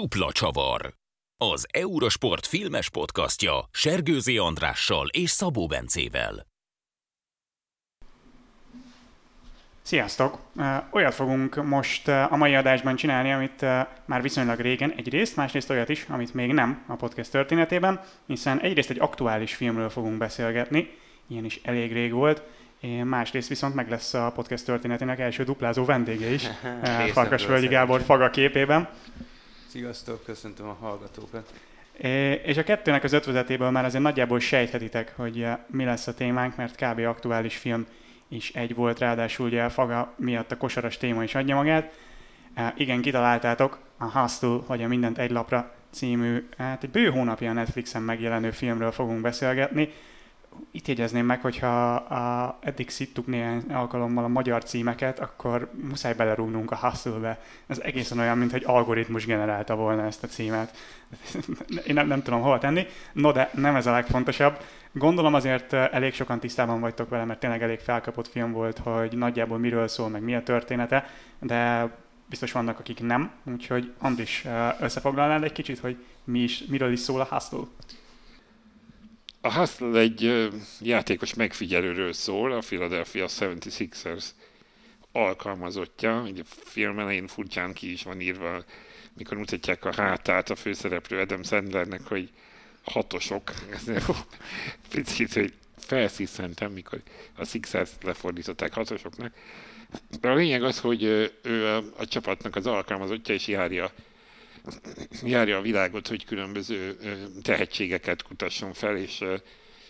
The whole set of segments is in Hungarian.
Dupla csavar. Az Eurosport filmes podcastja Sergőzi Andrással és Szabó Bencével. Sziasztok! Olyat fogunk most a mai adásban csinálni, amit már viszonylag régen egyrészt, másrészt olyat is, amit még nem a podcast történetében, hiszen egyrészt egy aktuális filmről fogunk beszélgetni, ilyen is elég rég volt, másrészt viszont meg lesz a podcast történetének első duplázó vendége is, Farkasvölgyi Gábor Faga képében. Sziasztok, köszöntöm a hallgatókat. És a kettőnek az ötvezetéből már azért nagyjából sejthetitek, hogy mi lesz a témánk, mert kb. aktuális film is egy volt, ráadásul ugye a Faga miatt a kosaras téma is adja magát. Igen, kitaláltátok a Hustle, hogy a Mindent egy lapra című, hát egy bő hónapja a Netflixen megjelenő filmről fogunk beszélgetni, itt jegyezném meg, hogyha a, eddig szittuk néhány alkalommal a magyar címeket, akkor muszáj belerúgnunk a hustle-be. Ez egészen olyan, mint egy algoritmus generálta volna ezt a címet. Én nem, nem tudom hova tenni. No, de nem ez a legfontosabb. Gondolom azért elég sokan tisztában vagytok vele, mert tényleg elég felkapott film volt, hogy nagyjából miről szól, meg mi a története, de biztos vannak, akik nem, úgyhogy Andris, összefoglalnád egy kicsit, hogy mi is, miről is szól a Hustle? A Hustle egy játékos megfigyelőről szól, a Philadelphia 76ers alkalmazottja. A film elején furcsán ki is van írva, mikor mutatják a hátát a főszereplő Adam Sandlernek, hogy hatosok. Picit, hogy felsziszentem, mikor a Sixers lefordították hatosoknak. De a lényeg az, hogy ő a, a csapatnak az alkalmazottja, és járja járja a világot, hogy különböző tehetségeket kutasson fel, és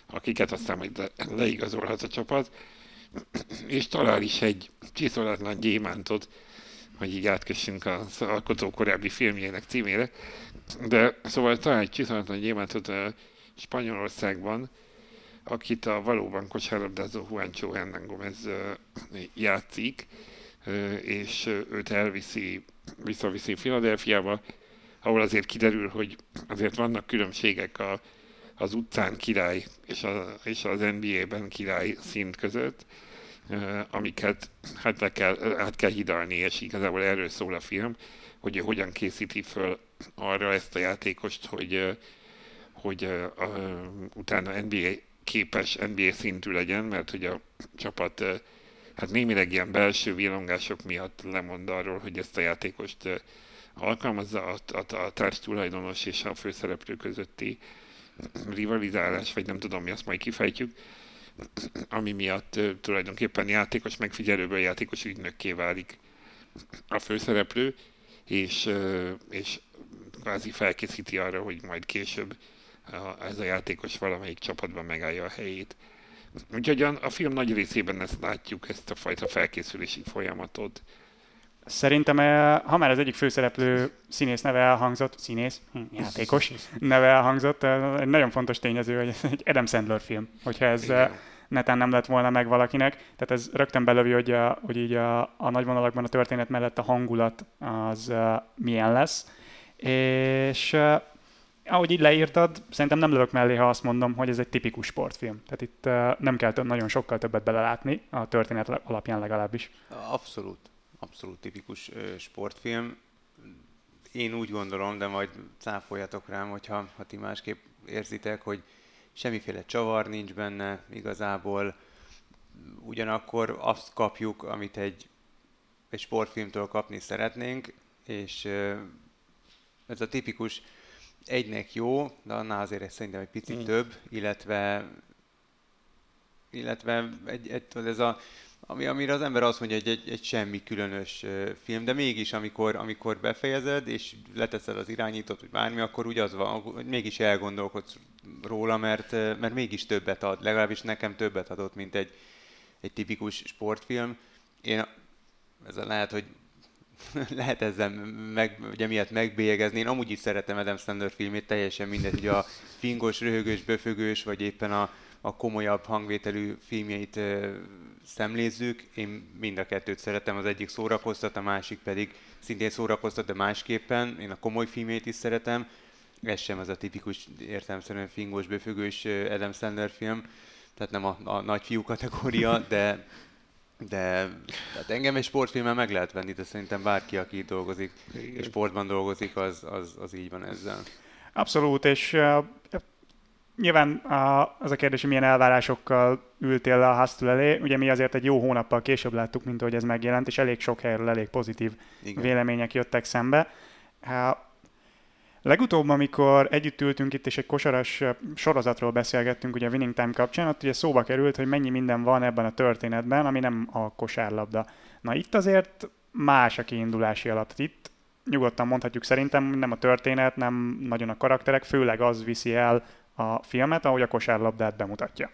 akiket aztán majd leigazolhat a csapat, és talál is egy csiszolatlan gyémántot, hogy így átkössünk az alkotó korábbi filmjének címére, de szóval talán egy csiszolatlan gyémántot a Spanyolországban, akit a valóban kosárlabdázó Juancho Hernán Gomez játszik, és őt elviszi, visszaviszi Filadelfiába, ahol azért kiderül, hogy azért vannak különbségek a, az utcán király és, a, és az NBA-ben király szint között, amiket hát le kell, át kell hidalni, és igazából erről szól a film, hogy hogyan készíti föl arra ezt a játékost, hogy, hogy a, a, utána NBA képes NBA szintű legyen, mert hogy a csapat hát némileg ilyen belső villongások miatt lemond arról, hogy ezt a játékost alkalmazza a, a, a társ tulajdonos és a főszereplő közötti rivalizálás, vagy nem tudom mi, azt majd kifejtjük, ami miatt uh, tulajdonképpen játékos megfigyelőből játékos ügynökké válik a főszereplő, és, uh, és kvázi felkészíti arra, hogy majd később a, ez a játékos valamelyik csapatban megállja a helyét. Úgyhogy a, a film nagy részében ezt látjuk, ezt a fajta felkészülési folyamatot. Szerintem, eh, ha már az egyik főszereplő színész neve elhangzott, színész, hm, játékos neve elhangzott, eh, egy nagyon fontos tényező, hogy ez egy Adam Sandler film, hogyha ez Igen. Eh, netán nem lett volna meg valakinek. Tehát ez rögtön belövi, hogy, a, hogy így a, a nagy vonalakban a történet mellett a hangulat az milyen lesz. És ahogy így leírtad, szerintem nem lövök mellé, ha azt mondom, hogy ez egy tipikus sportfilm. Tehát itt nem kell nagyon sokkal többet belelátni, a történet alapján legalábbis. Abszolút abszolút tipikus sportfilm. Én úgy gondolom, de majd cáfoljatok rám, hogyha ha ti másképp érzitek, hogy semmiféle csavar nincs benne igazából, ugyanakkor azt kapjuk, amit egy, egy sportfilmtől kapni szeretnénk, és ez a tipikus egynek jó, de annál azért szerintem egy picit mm. több, illetve illetve egy, egy, ez a ami, amire az ember azt mondja, hogy egy, egy semmi különös film, de mégis amikor, amikor befejezed, és leteszed az irányítót, vagy bármi, akkor úgy az van, hogy mégis elgondolkodsz róla, mert, mert mégis többet ad, legalábbis nekem többet adott, mint egy, egy tipikus sportfilm. Én ez lehet, hogy lehet ezzel meg, ugye miatt megbélyegezni. Én amúgy is szeretem Adam Sandler filmét, teljesen mindegy, hogy a fingos, röhögős, böfögős, vagy éppen a, a komolyabb hangvételű filmjeit szemlézzük, én mind a kettőt szeretem, az egyik szórakoztat, a másik pedig szintén szórakoztat, de másképpen. Én a komoly filmét is szeretem, ez sem az a tipikus értelmszerűen fingós, bőfüggős Adam Sandler film, tehát nem a, a nagy fiú kategória, de, de hát engem egy sportfilmmel meg lehet venni, de szerintem bárki, aki itt dolgozik, és sportban dolgozik, az, az, az így van ezzel. Abszolút, és uh, nyilván a, az a kérdés, hogy milyen elvárásokkal ültél le a Hustle elé. Ugye mi azért egy jó hónappal később láttuk, mint ahogy ez megjelent, és elég sok helyről elég pozitív Igen. vélemények jöttek szembe. Uh, Legutóbb, amikor együtt ültünk itt, és egy kosaras sorozatról beszélgettünk, ugye a Winning Time kapcsán, ott ugye szóba került, hogy mennyi minden van ebben a történetben, ami nem a kosárlabda. Na itt azért más a kiindulási alap. Itt nyugodtan mondhatjuk szerintem nem a történet, nem nagyon a karakterek, főleg az viszi el a filmet, ahogy a kosárlabdát bemutatja.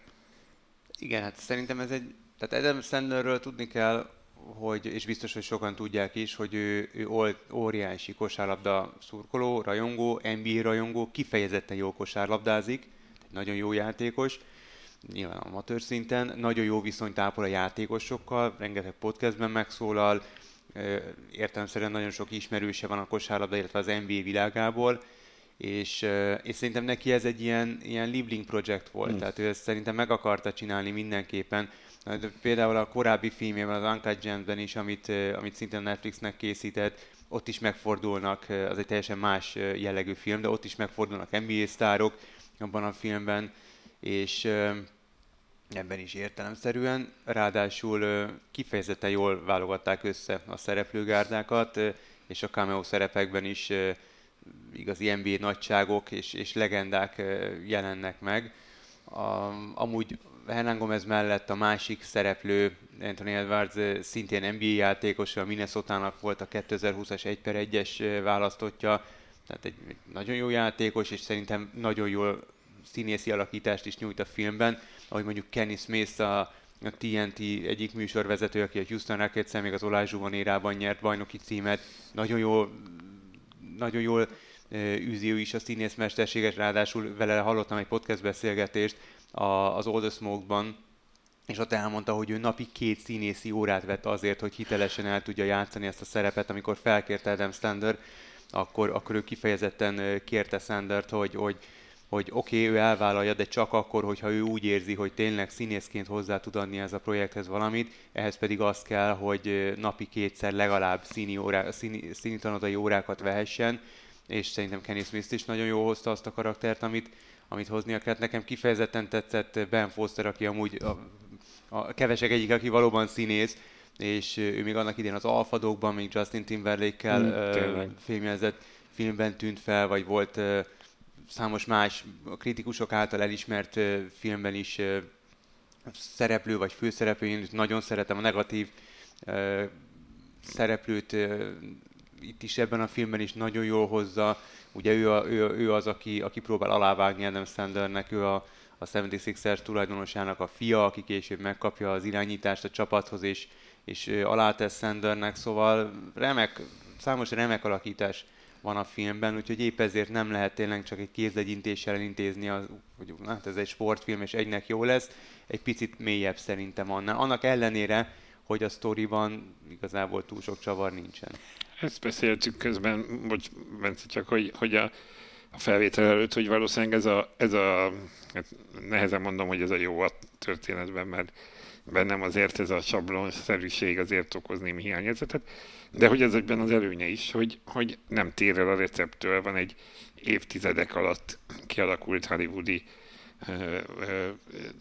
Igen, hát szerintem ez egy, tehát Adam Sandlerről tudni kell, hogy, és biztos, hogy sokan tudják is, hogy ő, ő óriási kosárlabda szurkoló, rajongó, NBA rajongó, kifejezetten jó kosárlabdázik, nagyon jó játékos, nyilván amatőr szinten, nagyon jó viszonyt ápol a játékosokkal, rengeteg podcastben megszólal, értelemszerűen nagyon sok ismerőse van a kosárlabda, illetve az NBA világából, és, és szerintem neki ez egy ilyen, ilyen Liebling projekt volt, hmm. tehát ő ezt szerintem meg akarta csinálni mindenképpen, Például a korábbi filmjében, az Uncut Gems-ben is, amit, amit szintén Netflixnek készített, ott is megfordulnak, az egy teljesen más jellegű film, de ott is megfordulnak NBA sztárok abban a filmben, és ebben is értelemszerűen. Ráadásul kifejezetten jól válogatták össze a szereplőgárdákat, és a cameo szerepekben is igazi NBA nagyságok és, és legendák jelennek meg. A, amúgy Hernán Gomez mellett a másik szereplő, Anthony Edwards szintén NBA játékos, a minnesota volt a 2020-as 1 per 1-es választotja, tehát egy, egy nagyon jó játékos, és szerintem nagyon jól színészi alakítást is nyújt a filmben, ahogy mondjuk Kenny Smith a, a TNT egyik műsorvezető, aki a Houston rockets még az Olaj érában nyert bajnoki címet, nagyon jól, nagyon jól űzi is a színészmesterséget, ráadásul vele hallottam egy podcast beszélgetést, az Old Smoke-ban, és ott elmondta, hogy ő napi két színészi órát vett azért, hogy hitelesen el tudja játszani ezt a szerepet, amikor felkérte Adam Stander, akkor, akkor ő kifejezetten kérte Sandert, hogy, hogy, hogy oké, okay, ő elvállalja, de csak akkor, hogyha ő úgy érzi, hogy tényleg színészként hozzá tud adni ez a projekthez valamit, ehhez pedig az kell, hogy napi kétszer legalább színi, órá, színi, színi tanodai órákat vehessen, és szerintem Kenny Smith is nagyon jól hozta azt a karaktert, amit, amit hoznia kellett. Nekem kifejezetten tetszett Ben Foster, aki amúgy a, a kevesek egyik, aki valóban színész, és ő még annak idén az Alfadókban, még Justin Timberlake-kel mm, uh, filmben tűnt fel, vagy volt uh, számos más kritikusok által elismert filmben is szereplő vagy főszereplő. Én nagyon szeretem a negatív szereplőt, itt is ebben a filmben is nagyon jól hozza. Ugye ő, a, ő, ő az, aki, aki próbál alávágni Adam Sandlernek, ő a, a 76ers tulajdonosának a fia, aki később megkapja az irányítást a csapathoz, és, és alátesz Sandernek, szóval remek, számos remek alakítás van a filmben, úgyhogy épp ezért nem lehet tényleg csak egy kézlegyintéssel elintézni, az, hogy hát ez egy sportfilm, és egynek jó lesz, egy picit mélyebb szerintem annál. Annak ellenére, hogy a sztoriban igazából túl sok csavar nincsen. Ezt beszéltük közben, bocs, Bence, csak hogy, hogy a, a felvétel előtt, hogy valószínűleg ez a, ez a hát nehezen mondom, hogy ez a jó a történetben, mert bennem azért ez a sablonszerűség azért okoz némi hiányérzetet, de hogy ez egyben az előnye is, hogy, hogy nem tér el a receptől, van egy évtizedek alatt kialakult hollywoodi ö, ö,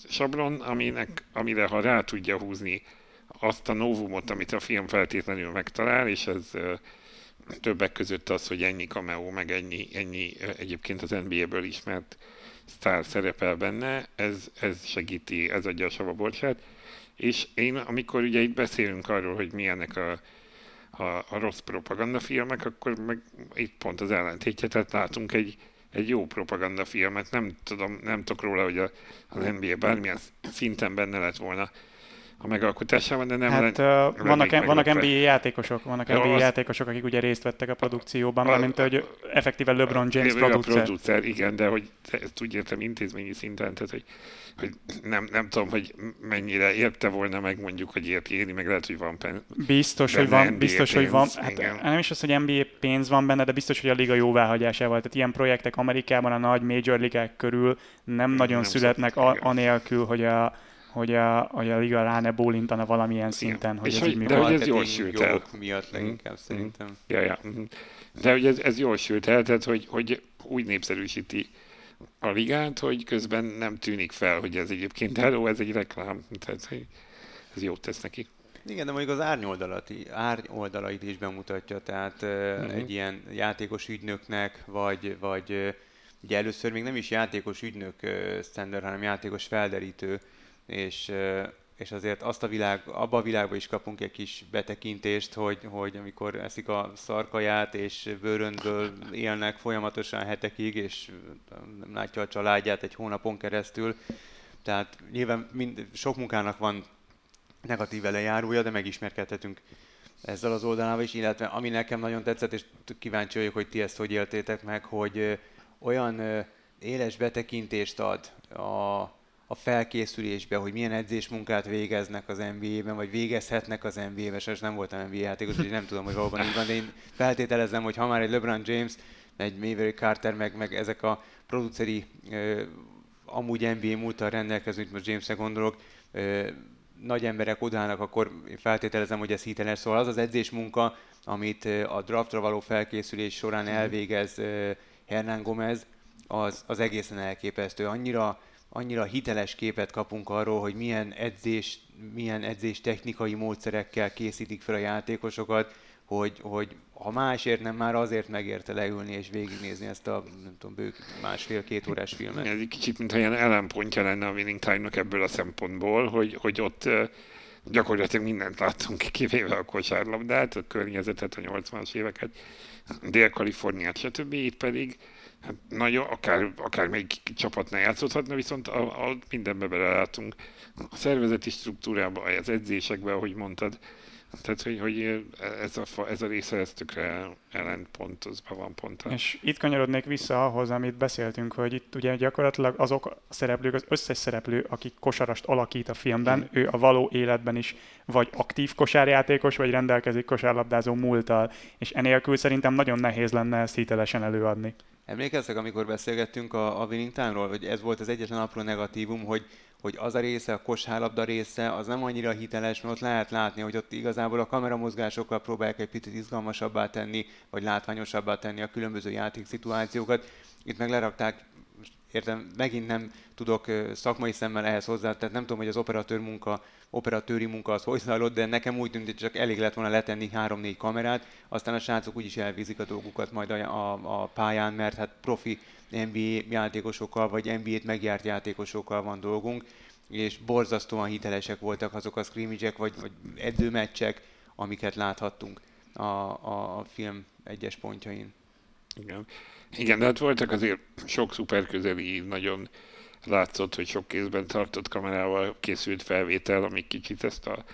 sablon, aminek, amire ha rá tudja húzni azt a novumot, amit a film feltétlenül megtalál, és ez többek között az, hogy ennyi cameo, meg ennyi, ennyi egyébként az NBA-ből ismert sztár szerepel benne, ez, ez segíti, ez adja a sava borsát. És én, amikor ugye itt beszélünk arról, hogy milyenek a, a, a rossz propagandafilmek, akkor meg itt pont az ellentétje, tehát látunk egy, egy jó propagandafilmet, nem tudom, nem tudok róla, hogy a, az NBA bármilyen szinten benne lett volna a megalkotásában, de nem hát, len, uh, vannak, vannak NBA játékosok, vannak NBA az, játékosok, akik ugye részt vettek a produkcióban, a, mint hogy effektíve LeBron James a, producer. A producer. Igen, de hogy ezt úgy értem intézményi szinten, tehát hogy, hogy nem, nem tudom, hogy mennyire érte volna meg mondjuk, hogy ért éri, meg lehet, hogy van pénz. Biztos, hogy van, NBA biztos, pénz, hogy van. Hát, nem is az, hogy NBA pénz van benne, de biztos, hogy a liga jóváhagyásával. Tehát ilyen projektek Amerikában a nagy major ligák körül nem nagyon nem születnek a, anélkül, hogy a hogy a, hogy a liga rá ne bólintana valamilyen szinten, hogy És ez hogy- így de működik. hogy ez jól sült el. miatt leginkább Mhm. szerintem. Ja, ja. mhm. De hogy ez, ez jól sült el, tehát hogy, hogy úgy népszerűsíti a ligát, hogy közben nem tűnik fel, hogy ez egyébként hello, ez egy reklám. Tehát ez jót tesz neki. Igen, de mondjuk az árnyoldalat, árnyoldalait is bemutatja, tehát uh, Mhm. egy ilyen játékos ügynöknek, vagy, vagy ugye először még nem is játékos ügynök standard, hanem játékos felderítő, és, és azért azt a világ, abba a világba is kapunk egy kis betekintést, hogy, hogy amikor eszik a szarkaját, és bőröndből élnek folyamatosan hetekig, és nem látja a családját egy hónapon keresztül, tehát nyilván mind, sok munkának van negatív elejárója, de megismerkedhetünk ezzel az oldalával is, illetve ami nekem nagyon tetszett, és kíváncsi vagyok, hogy ti ezt hogy éltétek meg, hogy olyan éles betekintést ad a, a felkészülésbe, hogy milyen edzésmunkát végeznek az NBA-ben, vagy végezhetnek az NBA-ben, és nem voltam NBA játékos, úgyhogy nem tudom, hogy valóban így van, de én feltételezem, hogy ha már egy LeBron James, egy Maverick Carter, meg, meg ezek a produceri ö, amúgy NBA múltal rendelkező, mint most Jamesre gondolok, ö, nagy emberek odállnak, akkor én feltételezem, hogy ez hiteles. Szóval az az edzésmunka, amit a draftra való felkészülés során elvégez ö, Hernán Gomez, az, az egészen elképesztő. Annyira, annyira hiteles képet kapunk arról, hogy milyen edzés, milyen edzés technikai módszerekkel készítik fel a játékosokat, hogy, hogy ha másért nem, már azért megérte leülni és végignézni ezt a nem tudom, bők másfél-két órás filmet. Ez egy kicsit, mintha ilyen ellenpontja lenne a Winning Time-nak ebből a szempontból, hogy, hogy ott gyakorlatilag mindent láttunk, kivéve a kosárlabdát, a környezetet, a 80-as éveket, Dél-Kaliforniát, stb. Itt pedig hát nagyon, akár, akár még csapatnál játszhatna, viszont a, a mindenbe belelátunk. A szervezeti struktúrába, az edzésekbe, ahogy mondtad, tehát, hogy, hogy ez, a, fa- ez a része, ez tökre ellentpontozva van pont. És itt kanyarodnék vissza ahhoz, amit beszéltünk, hogy itt ugye gyakorlatilag azok a szereplők, az összes szereplő, akik kosarast alakít a filmben, ő a való életben is vagy aktív kosárjátékos, vagy rendelkezik kosárlabdázó múlttal, és enélkül szerintem nagyon nehéz lenne ezt hitelesen előadni. Emlékeztek, amikor beszélgettünk a, a Winning Time-ról, hogy ez volt az egyetlen apró negatívum, hogy, hogy az a része, a kosárlabda része, az nem annyira hiteles, mert ott lehet látni, hogy ott igazából a kameramozgásokkal próbálják egy picit izgalmasabbá tenni, vagy látványosabbá tenni a különböző játékszituációkat. Itt meg lerakták értem, megint nem tudok szakmai szemmel ehhez hozzá, tehát nem tudom, hogy az operatőr munka, operatőri munka az hogy zajlott, de nekem úgy tűnt, hogy csak elég lett volna letenni három-négy kamerát, aztán a srácok úgyis elvízik a dolgukat majd a, a, a pályán, mert hát profi NBA játékosokkal, vagy NBA-t megjárt játékosokkal van dolgunk, és borzasztóan hitelesek voltak azok a scrimmage vagy, vagy edzőmeccsek, amiket láthattunk a, a film egyes pontjain. Igen. Igen, de hát voltak azért sok szuper közeli, nagyon látszott, hogy sok kézben tartott kamerával készült felvétel, amik kicsit ezt a,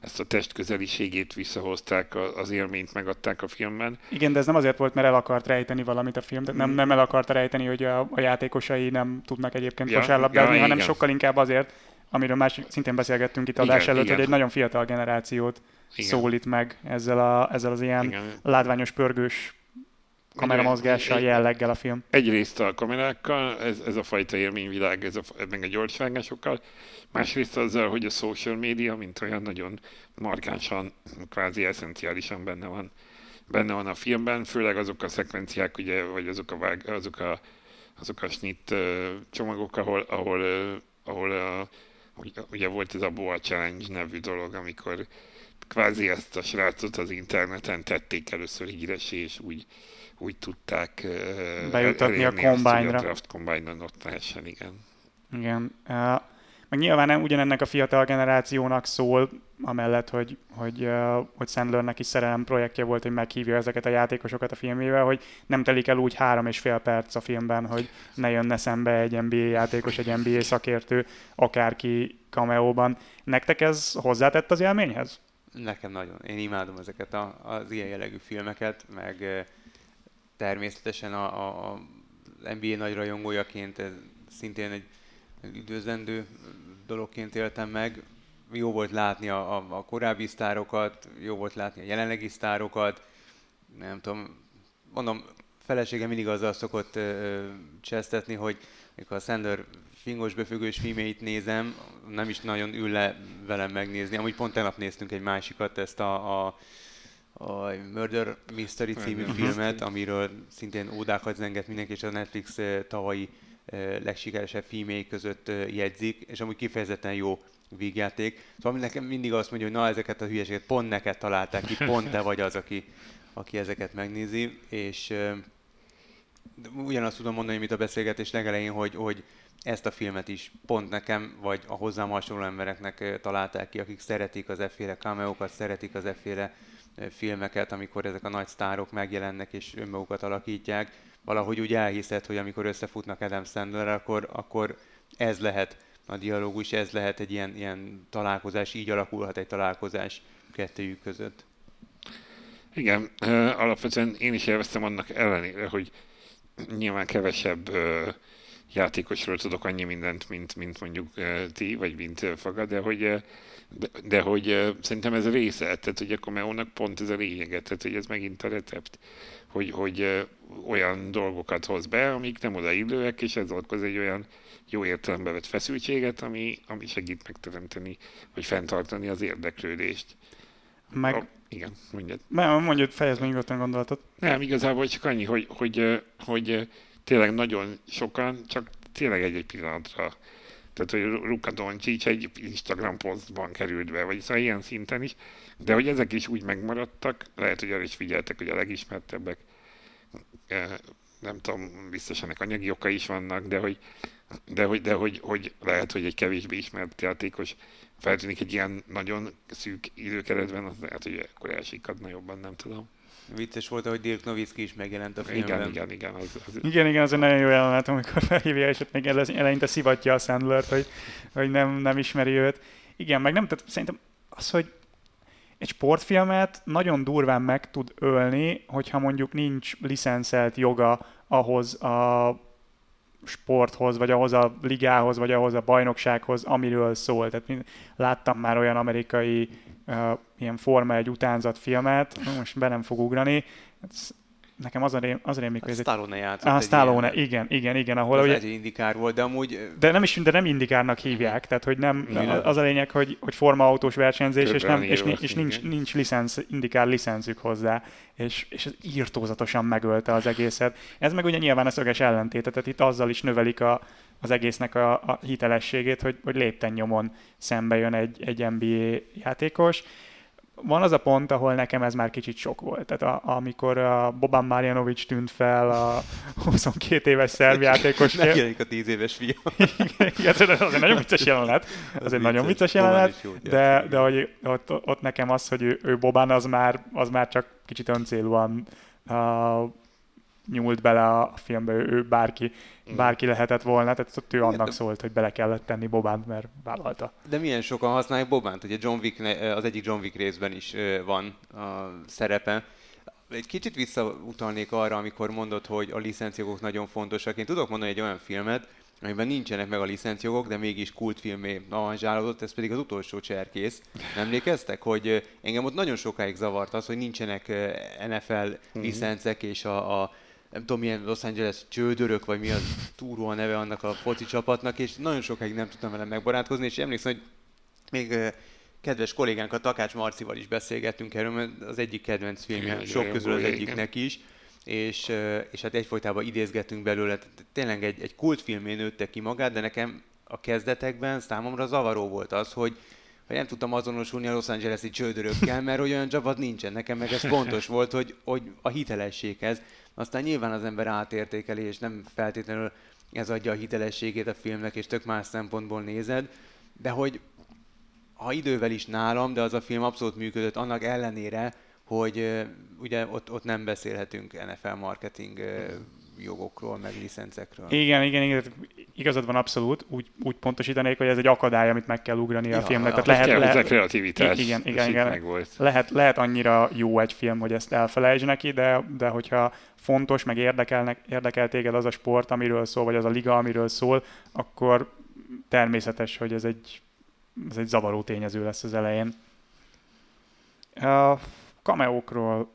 ezt a test közeliségét visszahozták, az élményt megadták a filmben. Igen, de ez nem azért volt, mert el akart rejteni valamit a film, tehát nem, nem el akarta rejteni, hogy a, a játékosai nem tudnak egyébként Ja, kosárlabdázni, ja, hanem igen. sokkal inkább azért, amiről más szintén beszélgettünk itt Igen, adás előtt, igen. hogy egy nagyon fiatal generációt Igen. szólít meg ezzel, a, ezzel az ilyen Igen. látványos, pörgős kameramozgással, Egy- jelleggel a film. Egyrészt a kamerákkal, ez, ez a fajta élményvilág, ez a, meg a gyorsvágásokkal, másrészt azzal, hogy a social media, mint olyan nagyon markánsan, kvázi eszenciálisan benne van, benne van a filmben, főleg azok a szekvenciák, ugye, vagy azok a, vág, azok a, azok a snit csomagok, ahol, ahol, ahol ö, ugye, ugye volt ez a Boa Challenge nevű dolog, amikor kvázi ezt a srácot az interneten tették először híresé, és úgy, úgy tudták ö, Bejuttatni a combine-ra. A draft combine-on ott lehessen, igen. Igen. Meg nyilván nem ugyanennek a fiatal generációnak szól, amellett, hogy, hogy, hogy Sandlernek is szerelem projektje volt, hogy meghívja ezeket a játékosokat a filmével, hogy nem telik el úgy három és fél perc a filmben, hogy ne jönne szembe egy NBA játékos, egy NBA szakértő, akárki cameóban. Nektek ez hozzátett az élményhez? Nekem nagyon. Én imádom ezeket a, az ilyen jellegű filmeket, meg természetesen a, a, a NBA nagy rajongójaként ez szintén egy üdvözlendő dologként éltem meg. Jó volt látni a, a, a korábbi sztárokat, jó volt látni a jelenlegi sztárokat, nem tudom, mondom, felesége mindig azzal szokott ö, csesztetni, hogy mikor a Sandler fingos befüggős filmjeit nézem, nem is nagyon ül le velem megnézni. Amúgy pont tegnap néztünk egy másikat, ezt a, a, a Murder Mystery című filmet, amiről szintén ódákat zenget mindenki, és a Netflix tavalyi legsikeresebb filmjei között jegyzik, és amúgy kifejezetten jó vígjáték. Szóval nekem mindig azt mondja, hogy na ezeket a hülyeséget pont neked találták ki, pont te vagy az, aki, aki ezeket megnézi, és ugyanazt tudom mondani, mint a beszélgetés legelején, hogy, hogy ezt a filmet is pont nekem, vagy a hozzám hasonló embereknek találták ki, akik szeretik az efféle cameókat, szeretik az efféle filmeket, amikor ezek a nagy sztárok megjelennek és önmagukat alakítják. Valahogy úgy elhiszed, hogy amikor összefutnak Adam Sandler, akkor, akkor ez lehet a dialógus, ez lehet egy ilyen, ilyen találkozás, így alakulhat egy találkozás kettőjük között. Igen, alapvetően én is élveztem annak ellenére, hogy nyilván kevesebb játékosról tudok annyi mindent, mint, mint mondjuk ti, vagy mint Faga, de hogy, de, de hogy szerintem ez a része, tehát hogy a cameo pont ez a lényege, tehát hogy ez megint a recept, hogy, hogy olyan dolgokat hoz be, amik nem odaillőek, és ez okoz egy olyan jó értelembe vett feszültséget, ami, ami segít megteremteni, vagy fenntartani az érdeklődést. Meg... A, igen, mondjad. Mondjad, fejezd meg nyugodtan gondolatot. Nem, igazából csak annyi, hogy, hogy, hogy tényleg nagyon sokan, csak tényleg egy-egy pillanatra. Tehát, hogy Luka Doncic egy Instagram posztban került be, vagy szóval ilyen szinten is, de hogy ezek is úgy megmaradtak, lehet, hogy arra is figyeltek, hogy a legismertebbek, nem tudom, biztos ennek anyagi oka is vannak, de hogy, de hogy, de hogy, hogy lehet, hogy egy kevésbé ismert játékos feltűnik egy ilyen nagyon szűk időkeretben, az lehet, hogy akkor elsikadna jobban, nem tudom. Vicces volt, hogy Dirk Nowitzki is megjelent a filmben. Igen, igen, igen. Az, az... Igen, igen, az egy nagyon jó jelenet, amikor felhívja, és ott még eleinte szivatja a Sandlert, hogy, hogy nem, nem ismeri őt. Igen, meg nem, tehát szerintem az, hogy egy sportfilmet nagyon durván meg tud ölni, hogyha mondjuk nincs licenszelt joga ahhoz a sporthoz, vagy ahhoz a ligához, vagy ahhoz a bajnoksághoz, amiről szól. Tehát láttam már olyan amerikai uh, ilyen Forma egy utánzat filmet, most be nem fog ugrani, nekem az a, rém, az a rémik, hogy ez Stallone játszott. Ah, Stallone, ilyen, igen, igen, igen, ahol... Ez ugye, egy indikár volt, de amúgy... De nem is, de nem indikárnak hívják, tehát hogy nem, az a lényeg, hogy, hogy forma-autós versenyzés, és, nem, és, és nincs, nincs licensz, indikár licenszük hozzá, és, és ez írtózatosan megölte az egészet. Ez meg ugye nyilván a szöges ellentéte, tehát itt azzal is növelik a, az egésznek a, a hitelességét, hogy, hogy lépten nyomon szembe jön egy, egy NBA játékos, van az a pont, ahol nekem ez már kicsit sok volt. Tehát a, amikor a Boban Marjanovic tűnt fel a 22 éves szerb játékos. Megjelenik a 10 éves fiú. Igen, ez egy nagyon vicces jelenet. Ez egy nagyon vicces jelenet, de, de hogy ott, ott, nekem az, hogy ő, ő Boban, az már, az már csak kicsit öncélúan uh, nyúlt bele a filmbe, ő, ő bárki, mm. bárki lehetett volna, tehát ott ő annak szólt, hogy bele kellett tenni Bobánt, mert vállalta. De milyen sokan használják Bobánt, ugye John Wick, az egyik John Wick részben is van a szerepe. Egy kicsit visszautalnék arra, amikor mondod, hogy a licencjogok nagyon fontosak. Én tudok mondani egy olyan filmet, amiben nincsenek meg a licencjogok, de mégis kultfilmé avanzsálódott, ez pedig az utolsó cserkész. Emlékeztek, hogy engem ott nagyon sokáig zavart az, hogy nincsenek NFL mhm. licencek, és a, a nem tudom milyen Los Angeles csődörök, vagy mi az túró a neve annak a foci csapatnak, és nagyon sokáig nem tudtam vele megbarátkozni, és emlékszem, hogy még kedves kollégánk, a Takács Marcival is beszélgettünk erről, mert az egyik kedvenc filmje, sok közül az egyiknek is, és, és hát egyfolytában idézgetünk belőle. Tényleg egy, egy kultfilmén nőtte ki magát, de nekem a kezdetekben számomra zavaró volt az, hogy, hogy nem tudtam azonosulni a Los Angeles-i csődörökkel, mert olyan csapat nincsen. Nekem meg ez fontos volt, hogy, hogy a hitelességhez aztán nyilván az ember átértékeli, és nem feltétlenül ez adja a hitelességét a filmnek, és tök más szempontból nézed, de hogy ha idővel is nálam, de az a film abszolút működött, annak ellenére, hogy ugye ott, ott nem beszélhetünk NFL marketing jogokról, meg licencekről. Igen, igen, igen, igazad van abszolút, úgy, úgy pontosítanék, hogy ez egy akadály, amit meg kell ugrani ja, a filmnek. Tehát lehet, kell lehet, kreativitás. Igen, igen, igen. Lehet, lehet annyira jó egy film, hogy ezt elfelejtsd neki, de, de hogyha fontos, meg érdekelnek, érdekel téged az a sport, amiről szól, vagy az a liga, amiről szól, akkor természetes, hogy ez egy, ez egy zavaró tényező lesz az elején. A kameókról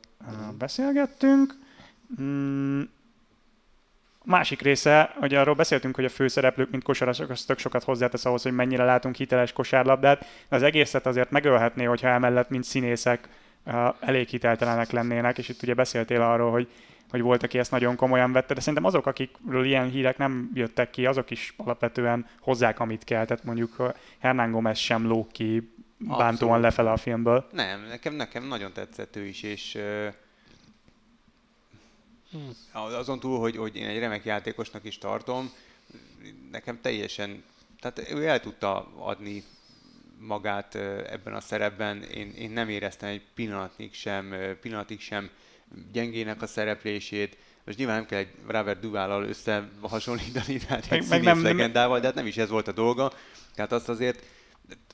beszélgettünk. Másik része, hogy arról beszéltünk, hogy a főszereplők, mint kosarasok, az tök sokat hozzátesz ahhoz, hogy mennyire látunk hiteles kosárlabdát. Az egészet azért megölhetné, hogyha emellett, mint színészek, elég hiteltelenek lennének, és itt ugye beszéltél arról, hogy hogy volt, aki ezt nagyon komolyan vette, de szerintem azok, akikről ilyen hírek nem jöttek ki, azok is alapvetően hozzák, amit kell. Tehát mondjuk Hernán Gomez sem lóg ki bántóan Abszolút. lefele a filmből. Nem, nekem, nekem nagyon tetszett ő is, és hmm. azon túl, hogy, hogy én egy remek játékosnak is tartom, nekem teljesen, tehát ő el tudta adni magát ebben a szerepben, én, én nem éreztem egy pillanatig sem, pillanatig sem gyengének a szereplését, most nyilván nem kell egy Robert Duvállal összehasonlítani, tehát egy meg, meg nem, legendával, de hát nem is ez volt a dolga. Tehát azt azért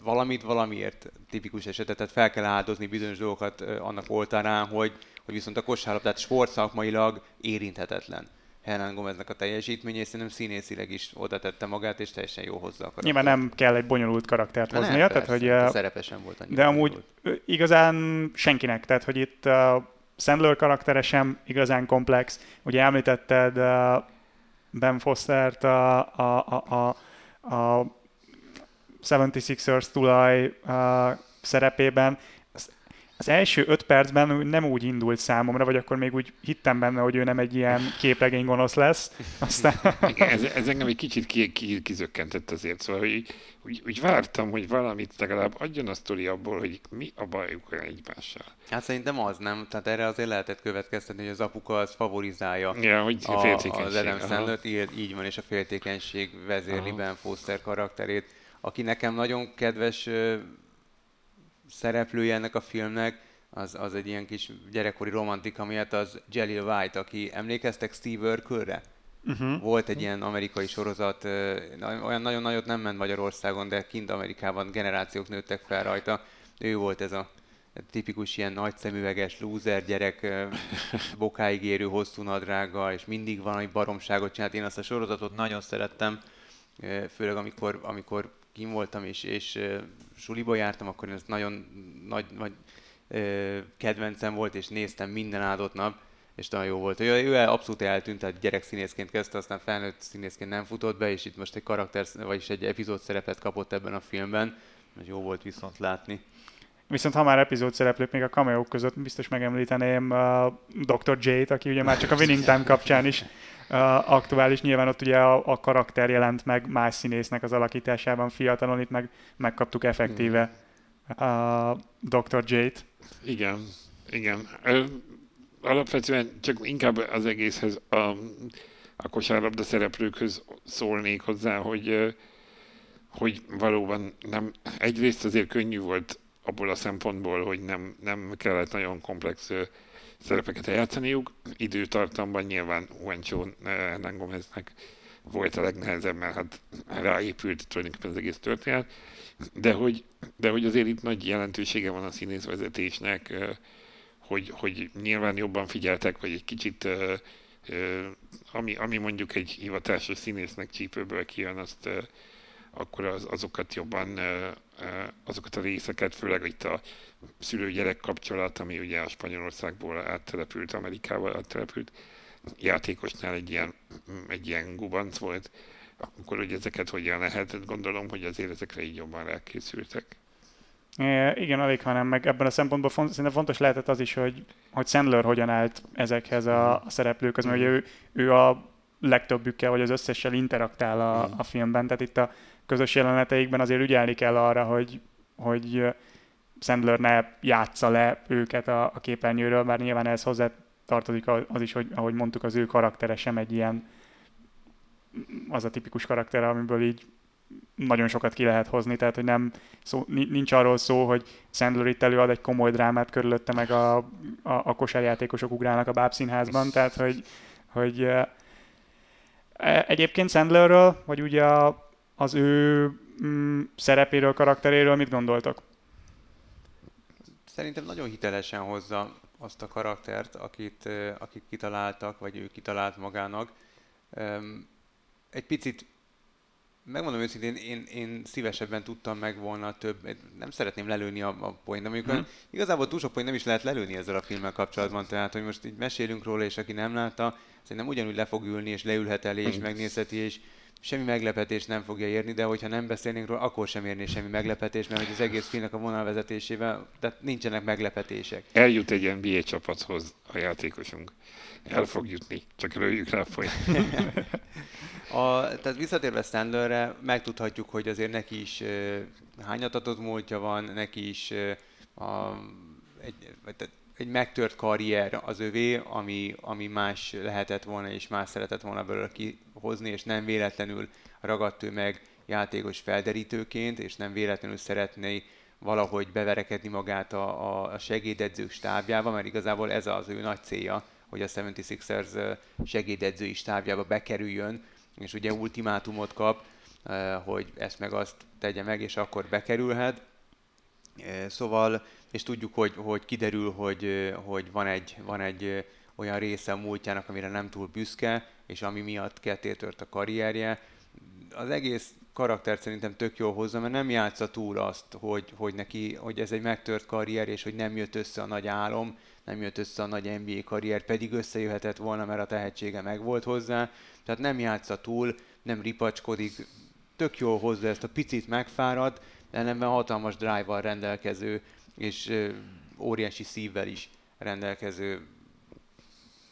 valamit valamiért tipikus esetet, tehát fel kell áldozni bizonyos dolgokat annak oltárán, hogy, hogy viszont a kosárlabdát sportszakmailag érinthetetlen. Hernán Gomeznek a teljesítmény, és szerintem színészileg is oda tette magát, és teljesen jó hozzá a Nyilván nem kell egy bonyolult karaktert Na hoznia, nem, tehát persze, hogy... A szerepe sem volt annyira De amúgy volt. igazán senkinek, tehát hogy itt Sandler karaktere sem igazán komplex. Ugye említetted uh, Ben Fostert a, a, a, a, a 76ers tulaj uh, szerepében. Az első öt percben nem úgy indult számomra, vagy akkor még úgy hittem benne, hogy ő nem egy ilyen képregény gonosz lesz. Aztán... Igen, ez, ez engem egy kicsit ki, ki, kizökkentett azért, szóval hogy úgy, úgy vártam, hogy valamit legalább adjon a sztori abból, hogy mi a bajuk egymással. Hát szerintem az nem, tehát erre azért lehetett következtetni, hogy az apuka az favorizálja ja, hogy a, az Adam sandler így, így van, és a féltékenység vezérli Ben Foster karakterét, aki nekem nagyon kedves szereplője ennek a filmnek, az, az egy ilyen kis gyerekkori romantika miatt az Jelly White, aki emlékeztek Steve Urkelre? Uh-huh. Volt egy ilyen amerikai sorozat, olyan nagyon nagyot nem ment Magyarországon, de kint Amerikában generációk nőttek fel rajta. Ő volt ez a tipikus ilyen nagy szemüveges loser gyerek, bokáig érő hosszú nadrággal, és mindig valami baromságot csinált. Én azt a sorozatot nagyon szerettem, főleg amikor, amikor kim voltam és, és suliba jártam, akkor ez nagyon nagy, nagy uh, kedvencem volt, és néztem minden áldott nap, és nagyon jó volt. Ő, ő abszolút eltűnt, tehát gyerekszínészként kezdte, aztán felnőtt színészként nem futott be, és itt most egy karakter, vagyis egy epizód szerepet kapott ebben a filmben, és jó volt viszont látni. Viszont ha már epizód szereplők még a cameo között biztos megemlíteném uh, Dr. J-t, aki ugye már csak a Winning Time kapcsán is uh, aktuális. Nyilván ott ugye a, a karakter jelent meg más színésznek az alakításában fiatalon, itt meg megkaptuk effektíve uh, Dr. J-t. Igen, igen. Alapvetően csak inkább az egészhez a, a kosárlabda szereplőkhöz szólnék hozzá, hogy hogy valóban nem, egyrészt azért könnyű volt abból a szempontból, hogy nem, nem kellett nagyon komplex szerepeket eljátszaniuk. Időtartamban nyilván Juancho Hernán Gomeznek volt a legnehezebb, mert hát ráépült tulajdonképpen az egész történet, de hogy, de hogy azért itt nagy jelentősége van a színészvezetésnek, hogy, hogy nyilván jobban figyeltek, vagy egy kicsit ami, ami mondjuk egy hivatásos színésznek csípőből kijön, azt akkor az, azokat jobban, azokat a részeket, főleg itt a szülő-gyerek kapcsolat, ami ugye a Spanyolországból áttelepült, Amerikába áttelepült játékosnál egy ilyen, egy ilyen gubanc volt, akkor hogy ezeket hogyan lehetett, gondolom, hogy azért ezekre így jobban rákészültek. É, igen, alig, hanem meg ebben a szempontból font, szerintem fontos lehetett az is, hogy, hogy Sandler hogyan állt ezekhez a, a szereplőkhez, mert ugye ő, ő a legtöbbükkel, vagy az összessel interaktál a, a filmben, tehát itt a közös jeleneteikben azért ügyelni kell arra, hogy, hogy Sandler ne játsza le őket a, a képernyőről, bár nyilván ez hozzá tartozik az is, hogy ahogy mondtuk, az ő karaktere sem egy ilyen az a tipikus karakter, amiből így nagyon sokat ki lehet hozni, tehát hogy nem szó, nincs arról szó, hogy Sandler itt előad egy komoly drámát körülötte, meg a, a, a kosárjátékosok ugrálnak a bábszínházban, tehát hogy, hogy e, egyébként Sandlerről, vagy ugye a, az ő mm, szerepéről, karakteréről mit gondoltak? Szerintem nagyon hitelesen hozza azt a karaktert, akit, akit kitaláltak, vagy ő kitalált magának. Egy picit megmondom őszintén, én, én szívesebben tudtam meg volna több, nem szeretném lelőni a, a de mondjuk hmm. igazából túl sok point nem is lehet lelőni ezzel a filmmel kapcsolatban, tehát hogy most így mesélünk róla, és aki nem látta, szerintem ugyanúgy le fog ülni, és leülhet elé, és megnézheti, és semmi meglepetés nem fogja érni, de hogyha nem beszélnénk róla, akkor sem érni semmi meglepetés, mert az egész filmnek a vonalvezetésével, tehát nincsenek meglepetések. Eljut egy NBA csapathoz a játékosunk. El fog jutni, csak lőjük rá folyt. a, tehát visszatérve Stanlerre, megtudhatjuk, hogy azért neki is uh, hányatatott múltja van, neki is uh, a, egy, tehát egy megtört karrier az övé, ami, ami más lehetett volna, és más szeretett volna belőle kihozni, és nem véletlenül ragadt ő meg játékos felderítőként, és nem véletlenül szeretné valahogy beverekedni magát a, a segédedzők stábjába, mert igazából ez az ő nagy célja, hogy a 76ers segédedzői stábjába bekerüljön, és ugye ultimátumot kap, hogy ezt meg azt tegye meg, és akkor bekerülhet. Szóval és tudjuk, hogy, hogy kiderül, hogy, hogy van, egy, van egy olyan része a múltjának, amire nem túl büszke, és ami miatt kettőtört a karrierje. Az egész karakter szerintem tök jól hozza, mert nem játsza túl azt, hogy, hogy neki, hogy ez egy megtört karrier, és hogy nem jött össze a nagy álom, nem jött össze a nagy NBA karrier, pedig összejöhetett volna, mert a tehetsége megvolt hozzá. Tehát nem játsza túl, nem ripacskodik, tök jól hozza ezt a picit megfárad, ellenben hatalmas drive-val rendelkező és óriási szívvel is rendelkező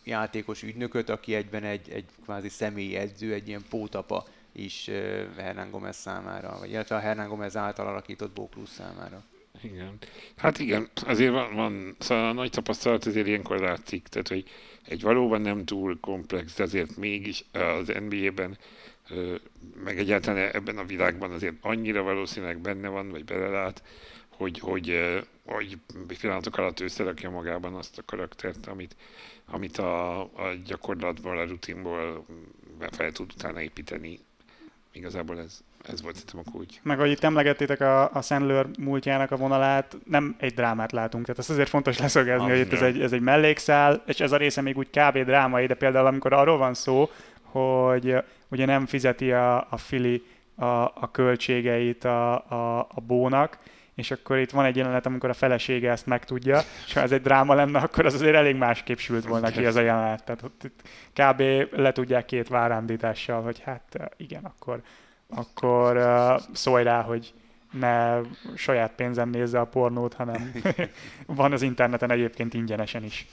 játékos ügynököt, aki egyben egy, egy kvázi személyi edző, egy ilyen pótapa is Hernán Gomez számára, vagy illetve a Hernán Gomez által alakított Bóklus számára. Igen. Hát igen, azért van, van szóval a nagy tapasztalat azért ilyenkor látszik, tehát hogy egy valóban nem túl komplex, de azért mégis az NBA-ben meg egyáltalán ebben a világban azért annyira valószínűleg benne van, vagy belelát, hogy, hogy, hogy pillanatok alatt összerakja magában azt a karaktert, amit, amit a, a gyakorlatból, a rutinból fel tud utána építeni. Igazából ez, ez volt szerintem a kulcs. Meg ahogy itt emlegettétek a, a Sandler múltjának a vonalát, nem egy drámát látunk. Tehát ez azért fontos leszögezni, hogy itt ez egy, ez egy mellékszál, és ez a része még úgy kb. drámai, de például amikor arról van szó, hogy ugye nem fizeti a, a Fili a, a költségeit a, a, a bónak, és akkor itt van egy jelenet, amikor a felesége ezt megtudja, és ha ez egy dráma lenne, akkor az azért elég másképp sült volna ki az a jelenet. Tehát ott itt kb. le tudják két várándítással, hogy hát igen, akkor, akkor uh, szólj rá, hogy ne saját pénzen nézze a pornót, hanem van az interneten egyébként ingyenesen is.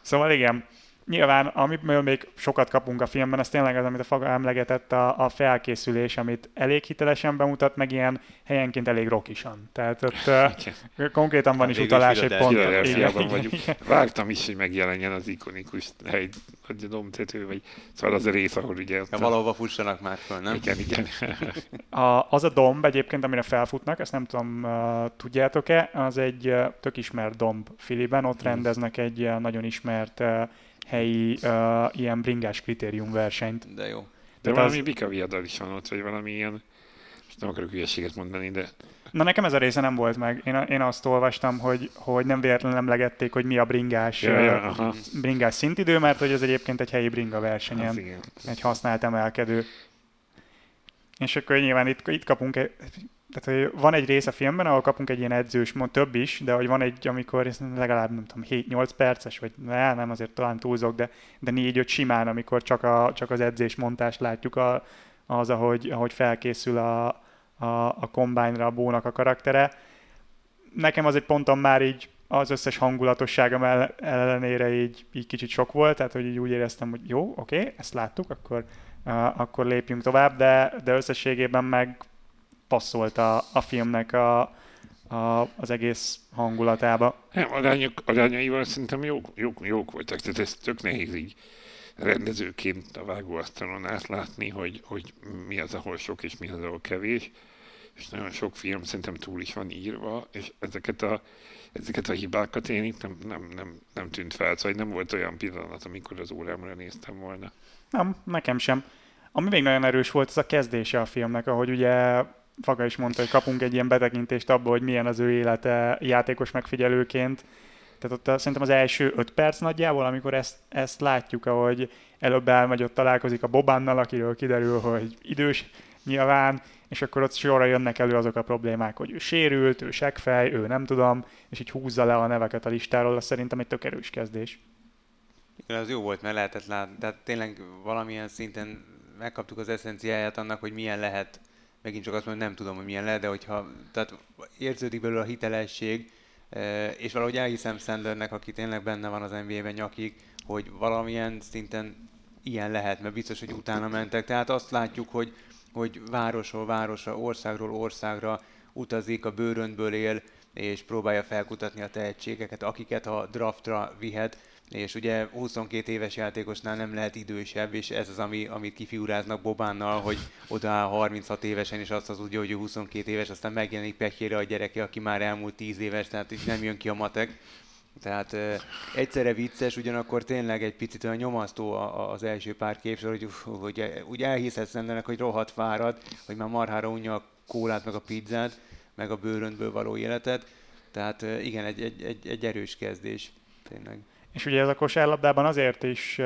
szóval igen, nyilván, amiből még sokat kapunk a filmben, az tényleg az, amit a Faga emlegetett, a, a felkészülés, amit elég hitelesen bemutat, meg ilyen helyenként elég rokisan. Tehát ott uh, konkrétan van hát is utalás egy pont. vagyunk. Vártam is, hogy megjelenjen az ikonikus hely, a domtető, vagy szóval az a rész, ahol ugye... Ja, valahova fussanak már föl, nem? Igen, igen. a, az a domb egyébként, amire felfutnak, ezt nem tudom, uh, tudjátok-e, az egy uh, tök ismert domb Filiben, ott rendeznek egy uh, nagyon ismert uh, helyi uh, ilyen bringás kritérium versenyt. De jó. De Tehát valami az... bika viadal is van ott, vagy valami ilyen, most nem akarok hülyeséget mondani, de... Na nekem ez a része nem volt meg. Én, én azt olvastam, hogy, hogy nem véletlenül emlegették, hogy mi a bringás, ja, ja, aha. bringás szintidő, mert hogy ez egyébként egy helyi bringa versenyen, egy használt emelkedő. És akkor nyilván itt, itt kapunk egy, tehát, hogy van egy rész a filmben, ahol kapunk egy ilyen edzős, mond több is, de hogy van egy, amikor legalább, nem tudom, 7-8 perces, vagy ne, nem azért talán túlzok, de, de 4-5 simán, amikor csak, a, csak az edzés montást látjuk a, az, ahogy, ahogy felkészül a, a, a combine a bónak a karaktere. Nekem az egy ponton már így az összes hangulatosságom ellenére így, így kicsit sok volt, tehát hogy így úgy éreztem, hogy jó, oké, okay, ezt láttuk, akkor, uh, akkor lépjünk tovább, de, de összességében meg passzolt a, a filmnek a, a, az egész hangulatába. Nem, arányok, arányaival szerintem jók, jók, jók voltak, tehát ez tök nehéz így rendezőként a vágóasztalon átlátni, hogy, hogy mi az, ahol sok és mi az, ahol kevés. És nagyon sok film szerintem túl is van írva, és ezeket a, ezeket a hibákat én itt nem, nem, nem, nem tűnt fel, szóval nem volt olyan pillanat, amikor az órámra néztem volna. Nem, nekem sem. Ami még nagyon erős volt, az a kezdése a filmnek, ahogy ugye Faga is mondta, hogy kapunk egy ilyen betekintést abba, hogy milyen az ő élete játékos megfigyelőként, Tehát ott a, szerintem az első öt perc nagyjából, amikor ezt, ezt látjuk, ahogy előbb elmegy, ott találkozik a Bobánnal, akiről kiderül, hogy idős nyilván, és akkor ott sorra jönnek elő azok a problémák, hogy ő sérült, ő seggfej, ő nem tudom, és így húzza le a neveket a listáról, az szerintem egy tök erős kezdés. Igen, az jó volt, mert lehetett látni, tehát tényleg valamilyen szinten megkaptuk az eszenciáját annak, hogy milyen lehet, megint csak azt mondom, nem tudom, hogy milyen lehet, de hogyha tehát érződik belőle a hitelesség, eh, és valahogy elhiszem Sandlernek, aki tényleg benne van az NBA-ben nyakig, hogy valamilyen szinten ilyen lehet, mert biztos, hogy utána mentek. Tehát azt látjuk, hogy, hogy városról városra, országról országra utazik, a bőröntből él, és próbálja felkutatni a tehetségeket, akiket a draftra vihet és ugye 22 éves játékosnál nem lehet idősebb, és ez az, ami, amit kifiguráznak Bobánnal, hogy oda 36 évesen, és azt az úgy, hogy 22 éves, aztán megjelenik pekjére a gyereke, aki már elmúlt 10 éves, tehát így nem jön ki a matek. Tehát uh, egyszerre vicces, ugyanakkor tényleg egy picit olyan nyomasztó az első pár képsor, hogy, hogy úgy elhiszed ennek, hogy rohadt fárad, hogy már marhára unja a kólát, meg a pizzát, meg a bőröntből való életet. Tehát igen, egy, egy, egy, egy erős kezdés, tényleg. És ugye ez a kosárlabdában azért is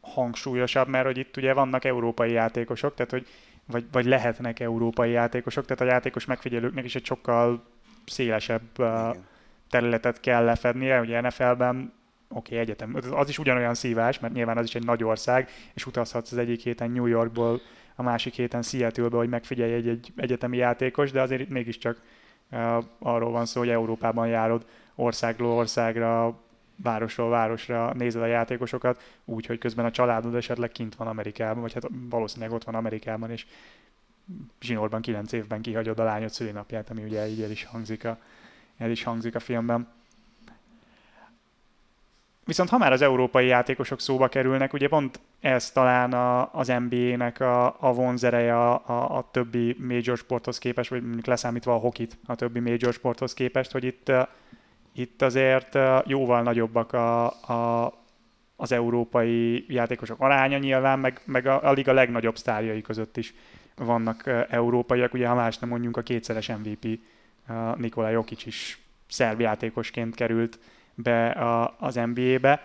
hangsúlyosabb, mert hogy itt ugye vannak európai játékosok, tehát hogy vagy, vagy lehetnek európai játékosok, tehát a játékos megfigyelőknek is egy sokkal szélesebb területet kell lefednie. Ugye NFL-ben oké, okay, egyetem, az is ugyanolyan szívás, mert nyilván az is egy nagy ország, és utazhatsz az egyik héten New Yorkból, a másik héten Seattle-be, hogy megfigyelj egy, egy egyetemi játékos, de azért itt mégiscsak uh, arról van szó, hogy Európában járod országról országra, városról városra nézed a játékosokat, úgy, hogy közben a családod esetleg kint van Amerikában, vagy hát valószínűleg ott van Amerikában, és zsinórban kilenc évben kihagyod a lányod szülinapját, ami ugye így el is hangzik a, el is hangzik a filmben. Viszont ha már az európai játékosok szóba kerülnek, ugye pont ez talán a, az NBA-nek a, a vonzereje a, a, a többi major sporthoz képest, vagy mondjuk leszámítva a hokit a többi major sporthoz képest, hogy itt itt azért jóval nagyobbak a, a, az európai játékosok aránya nyilván, meg, meg a, a liga legnagyobb sztárjai között is vannak európaiak. Ugye ha más nem mondjunk, a kétszeres MVP Nikola Jokic is szerb játékosként került be a, az NBA-be.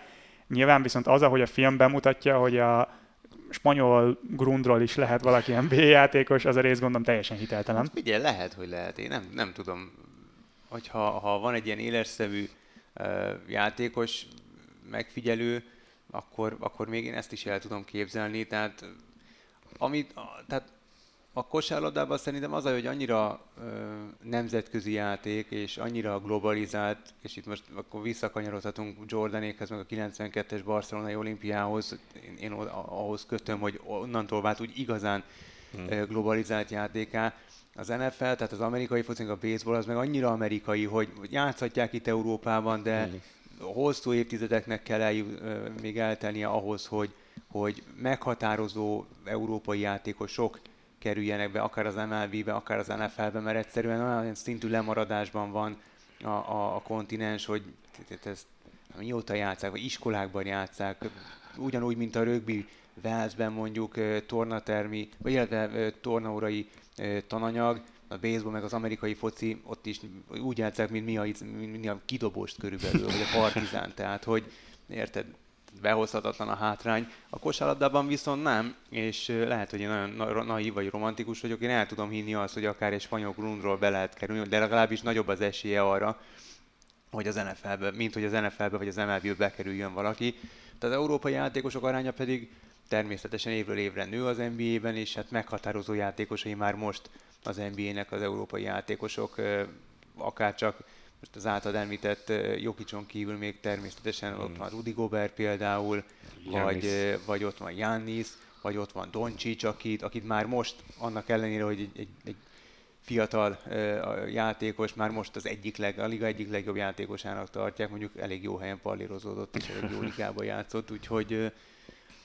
Nyilván viszont az, ahogy a film bemutatja, hogy a spanyol grundról is lehet valaki NBA játékos, az a rész gondolom teljesen hiteltelen. Hát figyelj, lehet, hogy lehet. Én nem, nem tudom hogyha ha van egy ilyen éleszszemű uh, játékos, megfigyelő, akkor, akkor még én ezt is el tudom képzelni. Tehát, amit, tehát a kosárlabdában szerintem az, hogy annyira ö, nemzetközi játék, és annyira globalizált, és itt most akkor visszakanyarodhatunk Jordanékhez, meg a 92-es barcelonai olimpiához, én, én ahhoz kötöm, hogy onnantól vált úgy igazán hmm. globalizált játéká az NFL, tehát az amerikai foci, a baseball, az meg annyira amerikai, hogy játszhatják itt Európában, de hosszú évtizedeknek kell el, még eltennie ahhoz, hogy, hogy meghatározó európai játékosok kerüljenek be, akár az MLB-be, akár az NFL-be, mert egyszerűen olyan szintű lemaradásban van a, a, a kontinens, hogy ezt mióta játszák, vagy iskolákban játszák, ugyanúgy, mint a rögbi Velszben mondjuk tornatermi, vagy illetve tornaórai tananyag, a baseball meg az amerikai foci ott is úgy játszák, mint mi a, mint mi a kidobóst körülbelül, vagy a partizán, tehát hogy érted, behozhatatlan a hátrány. A kosárlabdában viszont nem, és lehet, hogy én nagyon naív vagy romantikus vagyok, én el tudom hinni azt, hogy akár egy spanyol grundról be lehet kerülni, de legalábbis nagyobb az esélye arra, hogy az NFL-be, mint hogy az NFL-be vagy az MLB-be bekerüljön valaki. Tehát az európai játékosok aránya pedig természetesen évről évre nő az NBA-ben, és hát meghatározó játékosai már most az NBA-nek az európai játékosok, akár csak most az által említett Jokicson kívül még természetesen ott van Rudy Gobert például, vagy, vagy ott van Jannis, vagy ott van Doncsics, akit, akit már most, annak ellenére, hogy egy, egy, egy fiatal uh, játékos, már most az egyik leg, a liga egyik legjobb játékosának tartják, mondjuk elég jó helyen pallírozódott, és elég jó ligában játszott, úgyhogy uh,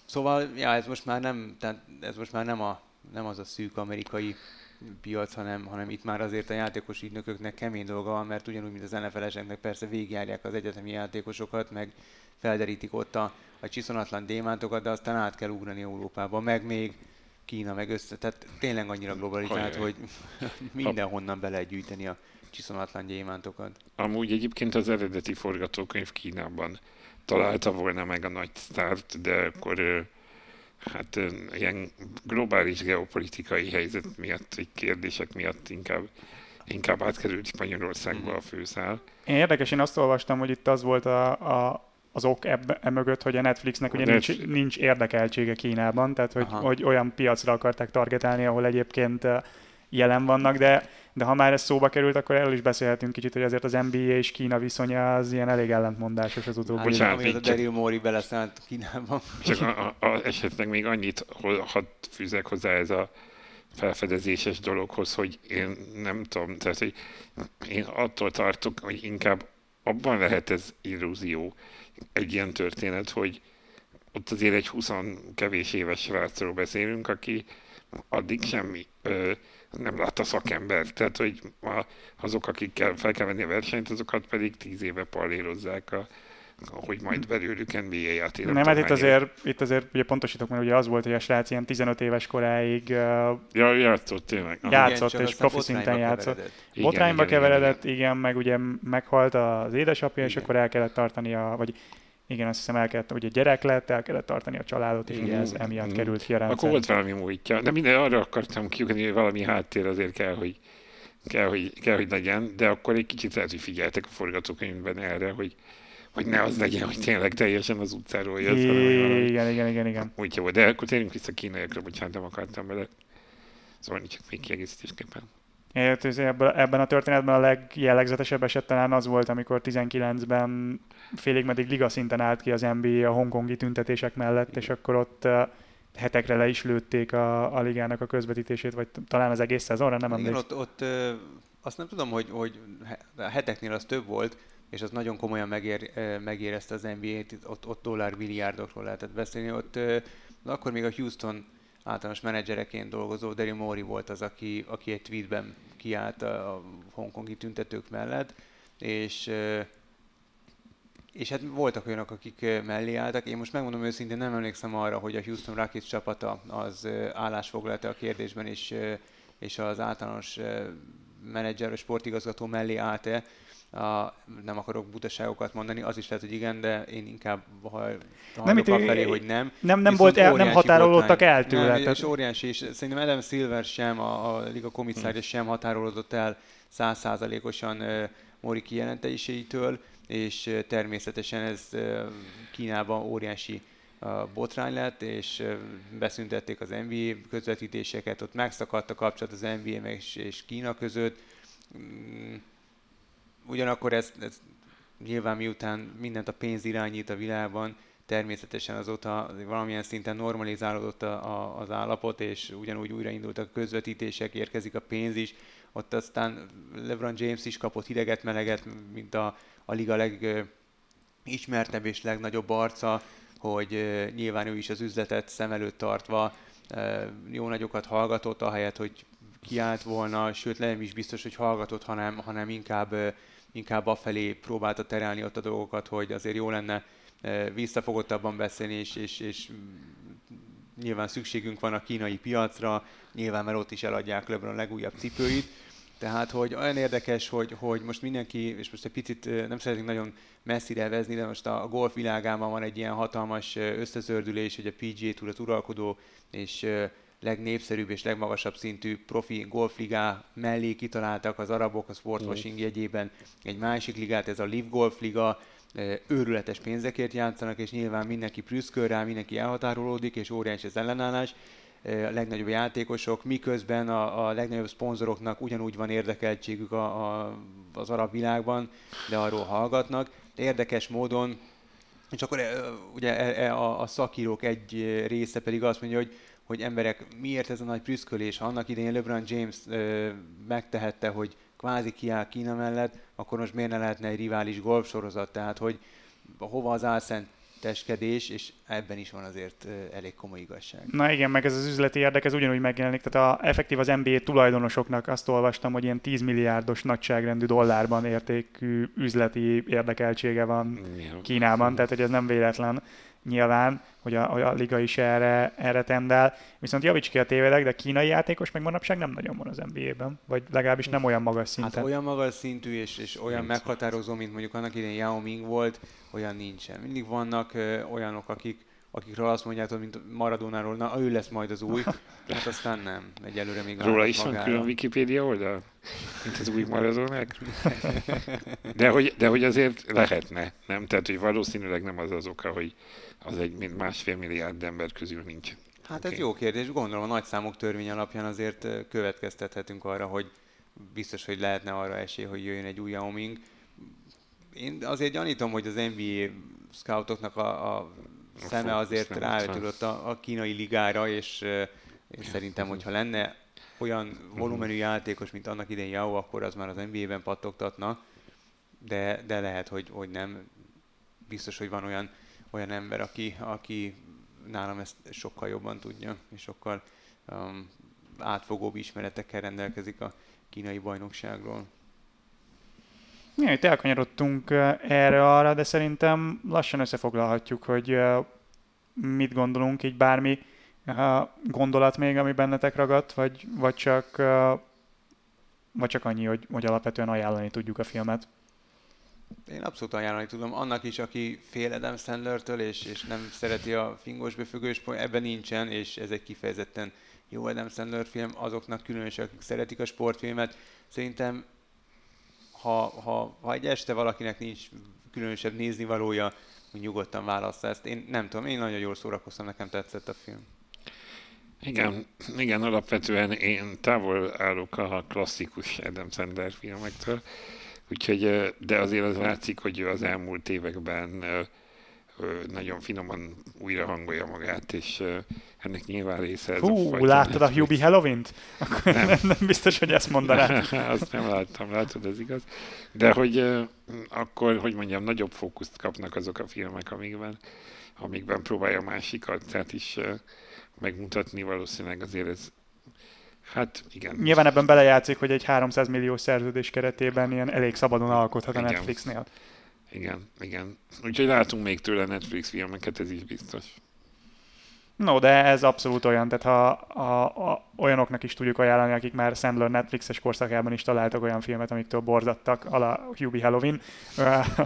Szóval, ja, ez most már nem, tehát ez most már nem, a, nem az a szűk amerikai piac, hanem, hanem itt már azért a játékos ügynököknek kemény dolga van, mert ugyanúgy, mint az NFL-eseknek persze végigjárják az egyetemi játékosokat, meg felderítik ott a, a csiszonatlan démántokat, de aztán át kell ugrani Európába, meg még Kína, meg össze, tehát tényleg annyira globalizált, hogy mindenhonnan be lehet gyűjteni a csiszonatlan gyémántokat. Amúgy egyébként az eredeti forgatókönyv Kínában találta volna meg a nagy sztárt, de akkor hát ilyen globális geopolitikai helyzet miatt, egy kérdések miatt inkább, inkább átkerült Spanyolországba a főszál. Én érdekes, én azt olvastam, hogy itt az volt a, a, az ok ebbe, e mögött, hogy a Netflixnek ugye A nincs, Netflix- nincs érdekeltsége Kínában, tehát hogy, Aha. hogy olyan piacra akarták targetálni, ahol egyébként jelen vannak, de, de ha már ez szóba került, akkor erről is beszélhetünk kicsit, hogy azért az NBA és Kína viszonya az ilyen elég ellentmondásos az utóbbi. Hát, így csak- Daryl Morey beleszállt Kínában. Csak a, a, a, esetleg még annyit hadd fűzek hozzá ez a felfedezéses dologhoz, hogy én nem tudom, tehát hogy én attól tartok, hogy inkább abban lehet ez illúzió, egy ilyen történet, hogy ott azért egy 20 kevés éves srácról beszélünk, aki addig semmi ö, nem látta szakember. Tehát, hogy azok, akikkel fel kell venni a versenyt, azokat pedig 10 éve pallérozzák, a, hogy majd belőlük NBA játék. Nem, hát itt azért, itt azért ugye pontosítok, mert ugye az volt, hogy a srác ilyen 15 éves koráig uh, Ja, játszott tényleg. Aha. Ját- Igen, játszott, csak és profi szinten játszott. keveredett. Igen, botrányba igen, igen, keveredett, igen, igen, meg ugye meghalt az édesapja, és Igen. akkor el kellett tartani a, vagy igen, azt hiszem el kellett, ugye gyerek lett, el kellett tartani a családot, és ugye ez Igen. emiatt Mhm. került ki a Akkor volt valami múltja. De minden arra akartam kiugrani, hogy valami háttér azért kell, hogy, kell, hogy, kell, hogy legyen, de akkor egy kicsit lehet, hogy figyeltek a forgatókönyvben erre, hogy, hogy ne az legyen, hogy tényleg teljesen az utcáról hogy valami Igen, igen, igen, igen. múltja volt. De akkor térjünk vissza a kínaiakra, bocsánat, nem akartam bele. Szóval csak még kiegészítésképpen. Ebben a történetben a legjellegzetesebb eset talán az volt, amikor 19-ben félig meddig liga szinten állt ki az NBA a hongkongi tüntetések mellett, és akkor ott hetekre le is lőtték a, a ligának a közvetítését, vagy talán az egész szezonra, nem emlékszem. ott, ott ö, azt nem tudom, hogy, hogy a heteknél az több volt, és az nagyon komolyan megér, megérezte az NBA-t, ott, ott dollármilliárdokról lehetett beszélni. Ott ö, akkor még a Houston általános menedzsereként dolgozó Daryl Morey volt az, aki, aki egy tweetben kiállt a, hongkongi tüntetők mellett, és és hát voltak olyanok, akik mellé álltak. Én most megmondom őszintén, nem emlékszem arra, hogy a Houston Rockets csapata az ö, állásfoglalta a kérdésben, és, ö, és az általános menedzser, sportigazgató mellé állt-e. A, nem akarok butaságokat mondani, az is lehet, hogy igen, de én inkább ha- hajlok itt- felé, hogy nem. Nem, nem, volt el, nem határolódtak el tőle. Nem, tehát- és óriási, és szerintem Adam Silver sem, a, a liga komisszárja sem határolódott el százszázalékosan uh, Mori kijelentéseitől, és természetesen ez Kínában óriási botrány lett, és beszüntették az NBA közvetítéseket, ott megszakadt a kapcsolat az NBA meg és, és Kína között. Mm, Ugyanakkor ez, ez nyilván miután mindent a pénz irányít a világban, természetesen azóta valamilyen szinten normalizálódott a, a, az állapot, és ugyanúgy újraindultak a közvetítések, érkezik a pénz is. Ott aztán LeBron James is kapott hideget, meleget, mint a, a liga legismertebb és legnagyobb arca, hogy ö, nyilván ő is az üzletet szem előtt tartva ö, jó nagyokat hallgatott, ahelyett, hogy kiállt volna, sőt nem is biztos, hogy hallgatott, hanem, hanem inkább, ö, inkább afelé próbálta terelni ott a dolgokat, hogy azért jó lenne ö, visszafogottabban beszélni, és, és, és nyilván szükségünk van a kínai piacra, nyilván mert ott is eladják LeBron legújabb cipőit, tehát, hogy olyan érdekes, hogy, hogy most mindenki, és most egy picit ö, nem szeretnénk nagyon messzire vezni, de most a golf világában van egy ilyen hatalmas ö, összezördülés, hogy a PGA Tour az uralkodó és legnépszerűbb és legmagasabb szintű profi golfligá mellé kitaláltak az arabok a sportwashing jegyében egy másik ligát, ez a Live Golf Liga, őrületes pénzekért játszanak, és nyilván mindenki prüszköl rá, mindenki elhatárolódik, és óriási az ellenállás. A legnagyobb játékosok, miközben a, a legnagyobb szponzoroknak ugyanúgy van érdekeltségük a, a, az arab világban, de arról hallgatnak. De érdekes módon, és akkor ugye e- e- a, a szakírók egy része pedig azt mondja, hogy hogy emberek, miért ez a nagy prüszkölés? Ha annak idején LeBron James ö, megtehette, hogy kvázi kiáll Kína mellett, akkor most miért ne lehetne egy rivális golf sorozat? Tehát, hogy hova az álszenteskedés, és ebben is van azért elég komoly igazság. Na igen, meg ez az üzleti érdek, ez ugyanúgy megjelenik. Tehát a, effektív az NBA tulajdonosoknak azt olvastam, hogy ilyen 10 milliárdos nagyságrendű dollárban értékű üzleti érdekeltsége van Ja. Kínában, tehát hogy ez nem véletlen. Nyilván, hogy a, a liga is erre, erre tendál. Viszont javíts ki a tévedek, de kínai játékos meg manapság nem nagyon van az NBA-ben, vagy legalábbis nem olyan magas szinten. Hát olyan magas szintű és, és olyan meghatározó, mint mondjuk annak idején Yao Ming volt, olyan nincsen. Mindig vannak ö, olyanok, akik akikről azt mondjátok, mint Maradonáról, na ő lesz majd az új, hát aztán nem, egyelőre még Róla is van külön Wikipédia oldal, mint az új Maradonák. De hogy, de hogy azért lehetne, nem? Tehát, hogy valószínűleg nem az az oka, hogy az egy mint másfél milliárd ember közül nincs. Hát okay. ez jó kérdés. Gondolom a nagy számok törvény alapján azért következtethetünk arra, hogy biztos, hogy lehetne arra esély, hogy jöjjön egy új Yao Ming. Én azért gyanítom, hogy az NBA scoutoknak a, a szeme azért rávetődött a, a kínai ligára, és én szerintem, hogyha lenne olyan mhm. volumenű játékos, mint annak idején Yao, akkor az már az NBA-ben pattogtatna, de, de lehet, hogy, hogy nem. Biztos, hogy van olyan, olyan ember, aki, aki nálam ezt sokkal jobban tudja, és sokkal um, átfogóbb ismeretekkel rendelkezik a kínai bajnokságról. Ja, itt elkanyarodtunk erre-arra, de szerintem lassan összefoglalhatjuk, hogy mit gondolunk, így bármi gondolat még, ami bennetek ragadt, vagy, vagy, csak, vagy csak annyi, hogy, hogy alapvetően ajánlani tudjuk a filmet. Én abszolút ajánlani tudom. Annak is, aki fél Adam Sandler-től, és, és nem szereti a fingos befüggős ebben nincsen, és ez egy kifejezetten jó Adam Sandler film. Azoknak különösen, akik szeretik a sportfilmet, szerintem ha, ha, ha egy este valakinek nincs különösebb néznivalója, nyugodtan válassza ezt. Én nem tudom, én nagyon jól szórakoztam, nekem tetszett a film. Igen, igen, alapvetően én távol állok a klasszikus Adam Sandler filmektől, úgyhogy, de azért az látszik, hogy az elmúlt években nagyon finoman újra hangolja magát, és ennek nyilván része ez Hú, a láttad a Hubie Halloween-t? Akkor nem. nem, biztos, hogy ezt mondaná. Azt nem láttam, látod, ez igaz. De hogy akkor, hogy mondjam, nagyobb fókuszt kapnak azok a filmek, amikben, amikben próbálja másik arcát is megmutatni, valószínűleg azért ez Hát igen. Nyilván ebben belejátszik, hogy egy 300 millió szerződés keretében ilyen elég szabadon alkothat a Netflixnél. Igen, igen. Úgyhogy látunk még tőle Netflix filmeket, ez is biztos. No, de ez abszolút olyan, tehát ha a, a, olyanoknak is tudjuk ajánlani, akik már Sandler Netflixes korszakában is találtak olyan filmet, amiktől borzadtak, a Hubie Halloween.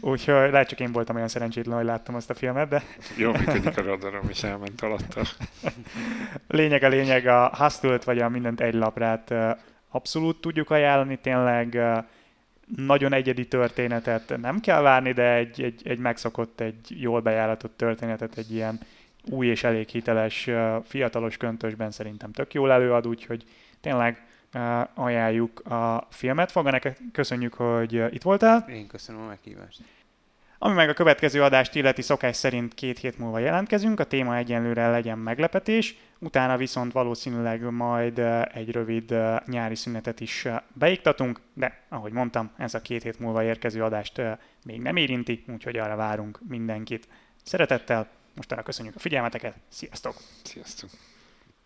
Úgyhogy lehet csak én voltam olyan szerencsétlen, hogy láttam azt a filmet, de... Jó, működik a radarom, és elment alatta. lényeg a lényeg, a hustle vagy a mindent egy laprát abszolút tudjuk ajánlani, tényleg nagyon egyedi történetet nem kell várni, de egy, egy, egy megszokott, egy jól bejáratott történetet, egy ilyen új és elég hiteles fiatalos köntösben szerintem tök jól előad, úgyhogy tényleg ajánljuk a filmet. Foga, neked köszönjük, hogy itt voltál. Én köszönöm a meghívást. Ami meg a következő adást illeti szokás szerint két hét múlva jelentkezünk, a téma egyenlőre legyen meglepetés, utána viszont valószínűleg majd egy rövid nyári szünetet is beiktatunk, de ahogy mondtam, ez a két hét múlva érkező adást még nem érinti, úgyhogy arra várunk mindenkit. Szeretettel, mostanra köszönjük a figyelmeteket, sziasztok! Sziasztok!